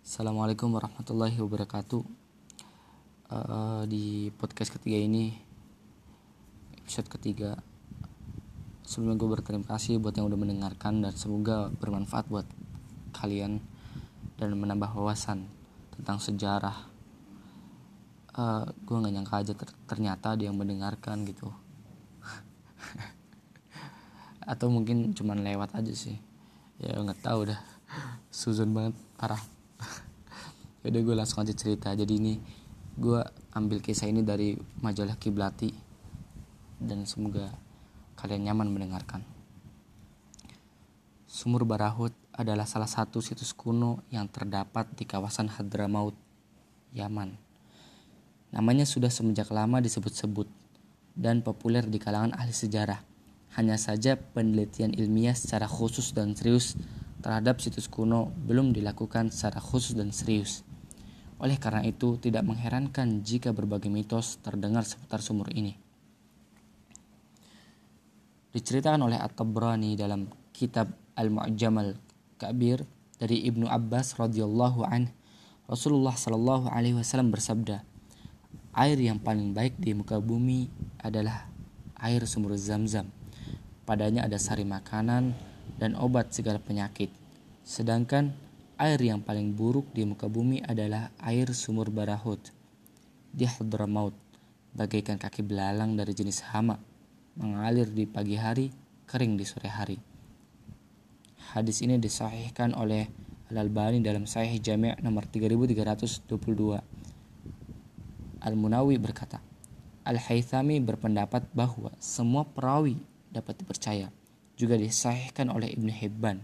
Assalamualaikum warahmatullahi wabarakatuh. Uh, di podcast ketiga ini, episode ketiga, sebelumnya gue berterima kasih buat yang udah mendengarkan dan semoga bermanfaat buat kalian dan menambah wawasan tentang sejarah. Uh, gue nggak nyangka aja ter ternyata ada yang mendengarkan gitu. Atau mungkin cuman lewat aja sih. Ya nggak tahu dah. Suzon banget parah. Yaudah gue langsung aja cerita Jadi ini gue ambil kisah ini dari majalah Kiblati Dan semoga kalian nyaman mendengarkan Sumur Barahut adalah salah satu situs kuno yang terdapat di kawasan Hadramaut, Yaman. Namanya sudah semenjak lama disebut-sebut dan populer di kalangan ahli sejarah. Hanya saja penelitian ilmiah secara khusus dan serius terhadap situs kuno belum dilakukan secara khusus dan serius. Oleh karena itu, tidak mengherankan jika berbagai mitos terdengar seputar sumur ini. Diceritakan oleh At-Tabrani dalam kitab Al-Mu'jam Al-Kabir dari Ibnu Abbas radhiyallahu an Rasulullah shallallahu alaihi wasallam bersabda, "Air yang paling baik di muka bumi adalah air sumur Zam-Zam. Padanya ada sari makanan dan obat segala penyakit. Sedangkan Air yang paling buruk di muka bumi adalah air sumur Barahut di Hadramaut, bagaikan kaki belalang dari jenis hama, mengalir di pagi hari, kering di sore hari. Hadis ini disahihkan oleh Al-Albani dalam Sahih Jami' nomor 3322. Al-Munawi berkata, Al-Haythami berpendapat bahwa semua perawi dapat dipercaya. Juga disahihkan oleh Ibn Hibban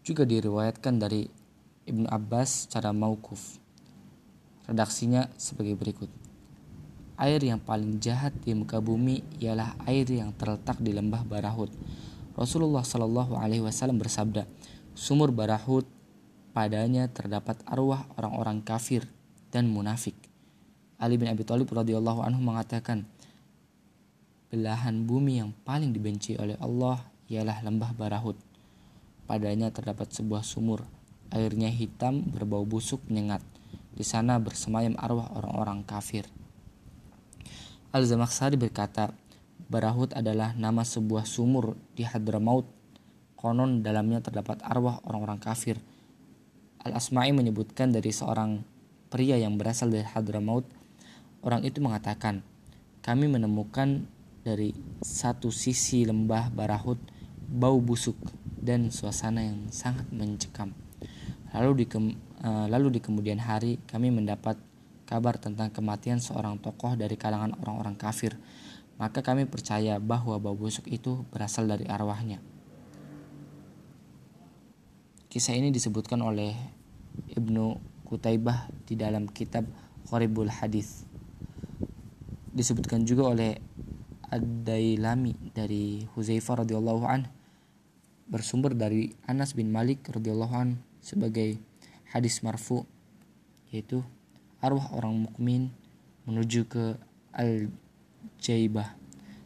juga diriwayatkan dari Ibnu Abbas secara maukuf. Redaksinya sebagai berikut. Air yang paling jahat di muka bumi ialah air yang terletak di lembah Barahut. Rasulullah Shallallahu Alaihi Wasallam bersabda, sumur Barahut padanya terdapat arwah orang-orang kafir dan munafik. Ali bin Abi Thalib radhiyallahu anhu mengatakan, belahan bumi yang paling dibenci oleh Allah ialah lembah Barahut Padanya terdapat sebuah sumur. Airnya hitam berbau busuk menyengat. Di sana bersemayam arwah orang-orang kafir. Al-Zamakhsari berkata, Barahut adalah nama sebuah sumur di Hadramaut. Konon dalamnya terdapat arwah orang-orang kafir. Al-Asma'i menyebutkan dari seorang pria yang berasal dari Hadramaut. Orang itu mengatakan, kami menemukan dari satu sisi lembah Barahut bau busuk dan suasana yang sangat mencekam. Lalu di, uh, lalu di kemudian hari kami mendapat kabar tentang kematian seorang tokoh dari kalangan orang-orang kafir. Maka kami percaya bahwa bau busuk itu berasal dari arwahnya. Kisah ini disebutkan oleh Ibnu Kutaibah di dalam kitab Qoribul Hadis. Disebutkan juga oleh Ad-Dailami dari Huzaifah radhiyallahu anhu bersumber dari Anas bin Malik radhiyallahu an sebagai hadis marfu yaitu arwah orang mukmin menuju ke al-jaibah.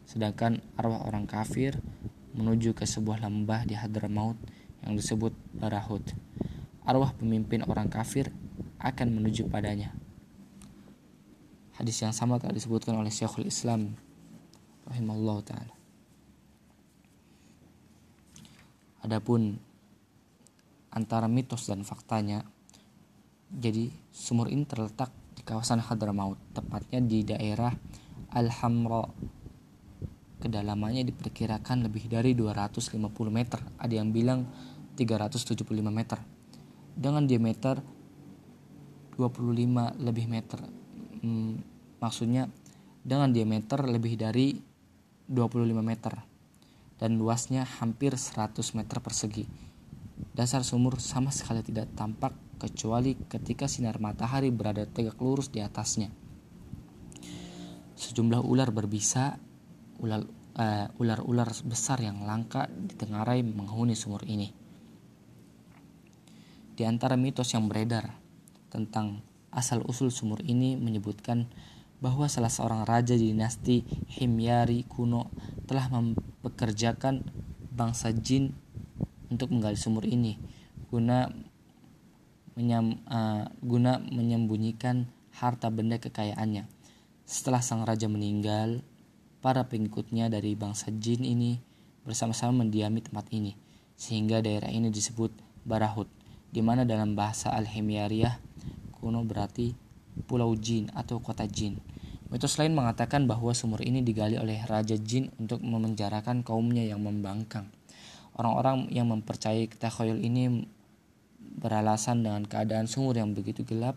Sedangkan arwah orang kafir menuju ke sebuah lembah di Hadramaut yang disebut Barahut. Arwah pemimpin orang kafir akan menuju padanya. Hadis yang sama telah disebutkan oleh Syekhul Islam rahimahullah taala Adapun antara mitos dan faktanya, jadi sumur ini terletak di kawasan Hadramaut, tepatnya di daerah Al-Hamra. Kedalamannya diperkirakan lebih dari 250 meter, ada yang bilang 375 meter. Dengan diameter 25 lebih meter. Hmm, maksudnya dengan diameter lebih dari 25 meter dan luasnya hampir 100 meter persegi. Dasar sumur sama sekali tidak tampak kecuali ketika sinar matahari berada tegak lurus di atasnya. Sejumlah ular berbisa, eh, ular-ular uh, besar yang langka ditengarai menghuni sumur ini. Di antara mitos yang beredar tentang asal-usul sumur ini menyebutkan bahwa salah seorang raja di dinasti Himyari kuno telah mempekerjakan bangsa jin untuk menggali sumur ini guna menyam, uh, guna menyembunyikan harta benda kekayaannya. Setelah sang raja meninggal, para pengikutnya dari bangsa jin ini bersama-sama mendiami tempat ini, sehingga daerah ini disebut Barahut, di mana dalam bahasa Al-Himyariyah kuno berarti pulau jin atau kota jin. Mitos lain mengatakan bahwa sumur ini digali oleh Raja Jin untuk memenjarakan kaumnya yang membangkang. Orang-orang yang mempercayai takhayul ini beralasan dengan keadaan sumur yang begitu gelap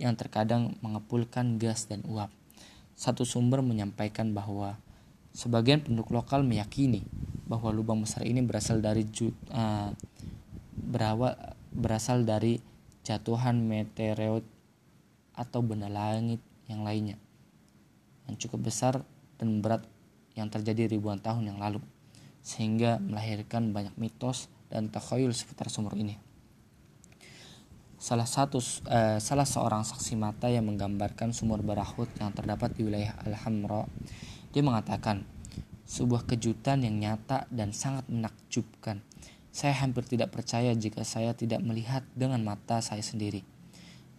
yang terkadang mengepulkan gas dan uap. Satu sumber menyampaikan bahwa sebagian penduduk lokal meyakini bahwa lubang besar ini berasal dari uh, berawal berasal dari jatuhan meteoroid atau benda langit yang lainnya yang cukup besar dan berat yang terjadi ribuan tahun yang lalu sehingga melahirkan banyak mitos dan takhayul seputar sumur ini salah satu uh, salah seorang saksi mata yang menggambarkan sumur barahut yang terdapat di wilayah Al-Hamra. Dia mengatakan, sebuah kejutan yang nyata dan sangat menakjubkan. Saya hampir tidak percaya jika saya tidak melihat dengan mata saya sendiri.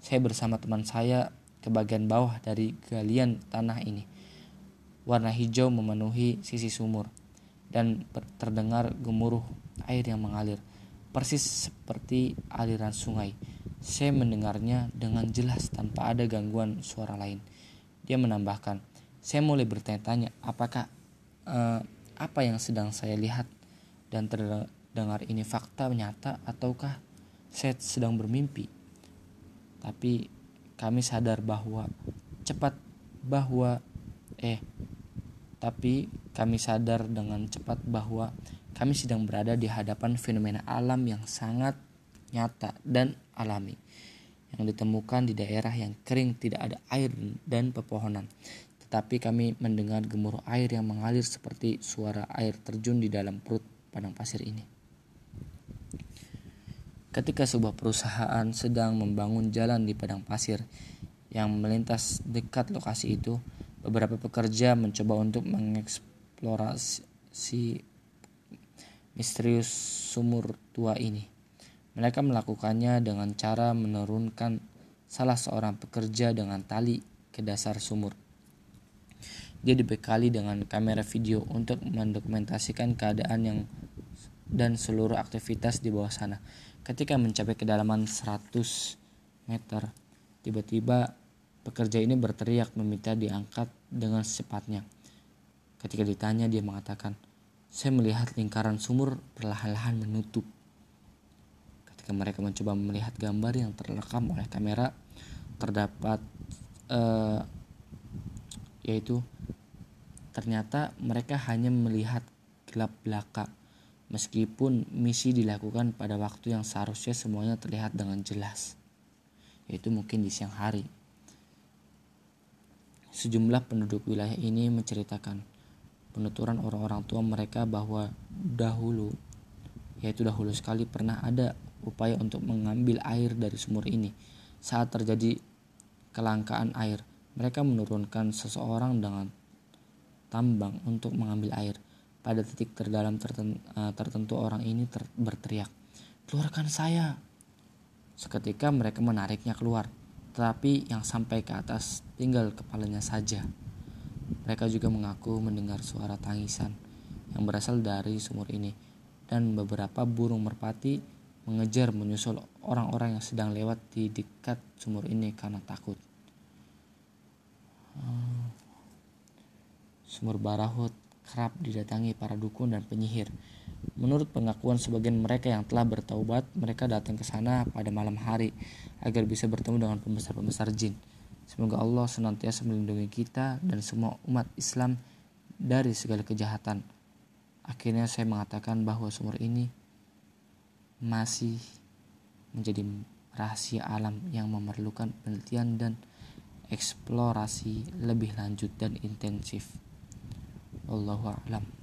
Saya bersama teman saya ke bagian bawah dari galian tanah ini. Warna hijau memenuhi sisi sumur dan terdengar gemuruh air yang mengalir, persis seperti aliran sungai. Saya mendengarnya dengan jelas tanpa ada gangguan suara lain. Dia menambahkan, saya mulai bertanya-tanya apakah uh, apa yang sedang saya lihat dan terdengar ini fakta nyata ataukah saya sedang bermimpi. Tapi kami sadar bahwa cepat bahwa eh tapi kami sadar dengan cepat bahwa kami sedang berada di hadapan fenomena alam yang sangat nyata dan alami yang ditemukan di daerah yang kering tidak ada air dan pepohonan. Tetapi kami mendengar gemuruh air yang mengalir seperti suara air terjun di dalam perut padang pasir ini. Ketika sebuah perusahaan sedang membangun jalan di padang pasir yang melintas dekat lokasi itu, beberapa pekerja mencoba untuk mengeksplorasi misterius sumur tua ini. Mereka melakukannya dengan cara menurunkan salah seorang pekerja dengan tali ke dasar sumur. Dia dibekali dengan kamera video untuk mendokumentasikan keadaan yang dan seluruh aktivitas di bawah sana. Ketika mencapai kedalaman 100 meter, tiba-tiba pekerja ini berteriak meminta diangkat dengan secepatnya. Ketika ditanya, dia mengatakan, "Saya melihat lingkaran sumur perlahan-lahan menutup." ketika mereka mencoba melihat gambar yang terekam oleh kamera terdapat uh, yaitu ternyata mereka hanya melihat gelap belaka meskipun misi dilakukan pada waktu yang seharusnya semuanya terlihat dengan jelas yaitu mungkin di siang hari sejumlah penduduk wilayah ini menceritakan penuturan orang-orang tua mereka bahwa dahulu yaitu dahulu sekali pernah ada upaya untuk mengambil air dari sumur ini. Saat terjadi kelangkaan air, mereka menurunkan seseorang dengan tambang untuk mengambil air. Pada titik terdalam eh, tertentu orang ini ter berteriak, "Keluarkan saya!" Seketika mereka menariknya keluar, tetapi yang sampai ke atas tinggal kepalanya saja. Mereka juga mengaku mendengar suara tangisan yang berasal dari sumur ini dan beberapa burung merpati mengejar menyusul orang-orang yang sedang lewat di dekat sumur ini karena takut. Hmm. Sumur Barahut kerap didatangi para dukun dan penyihir. Menurut pengakuan sebagian mereka yang telah bertaubat, mereka datang ke sana pada malam hari agar bisa bertemu dengan pembesar-pembesar jin. Semoga Allah senantiasa melindungi kita dan semua umat Islam dari segala kejahatan. Akhirnya saya mengatakan bahwa sumur ini masih menjadi rahasia alam yang memerlukan penelitian dan eksplorasi lebih lanjut dan intensif. Allahu a'lam.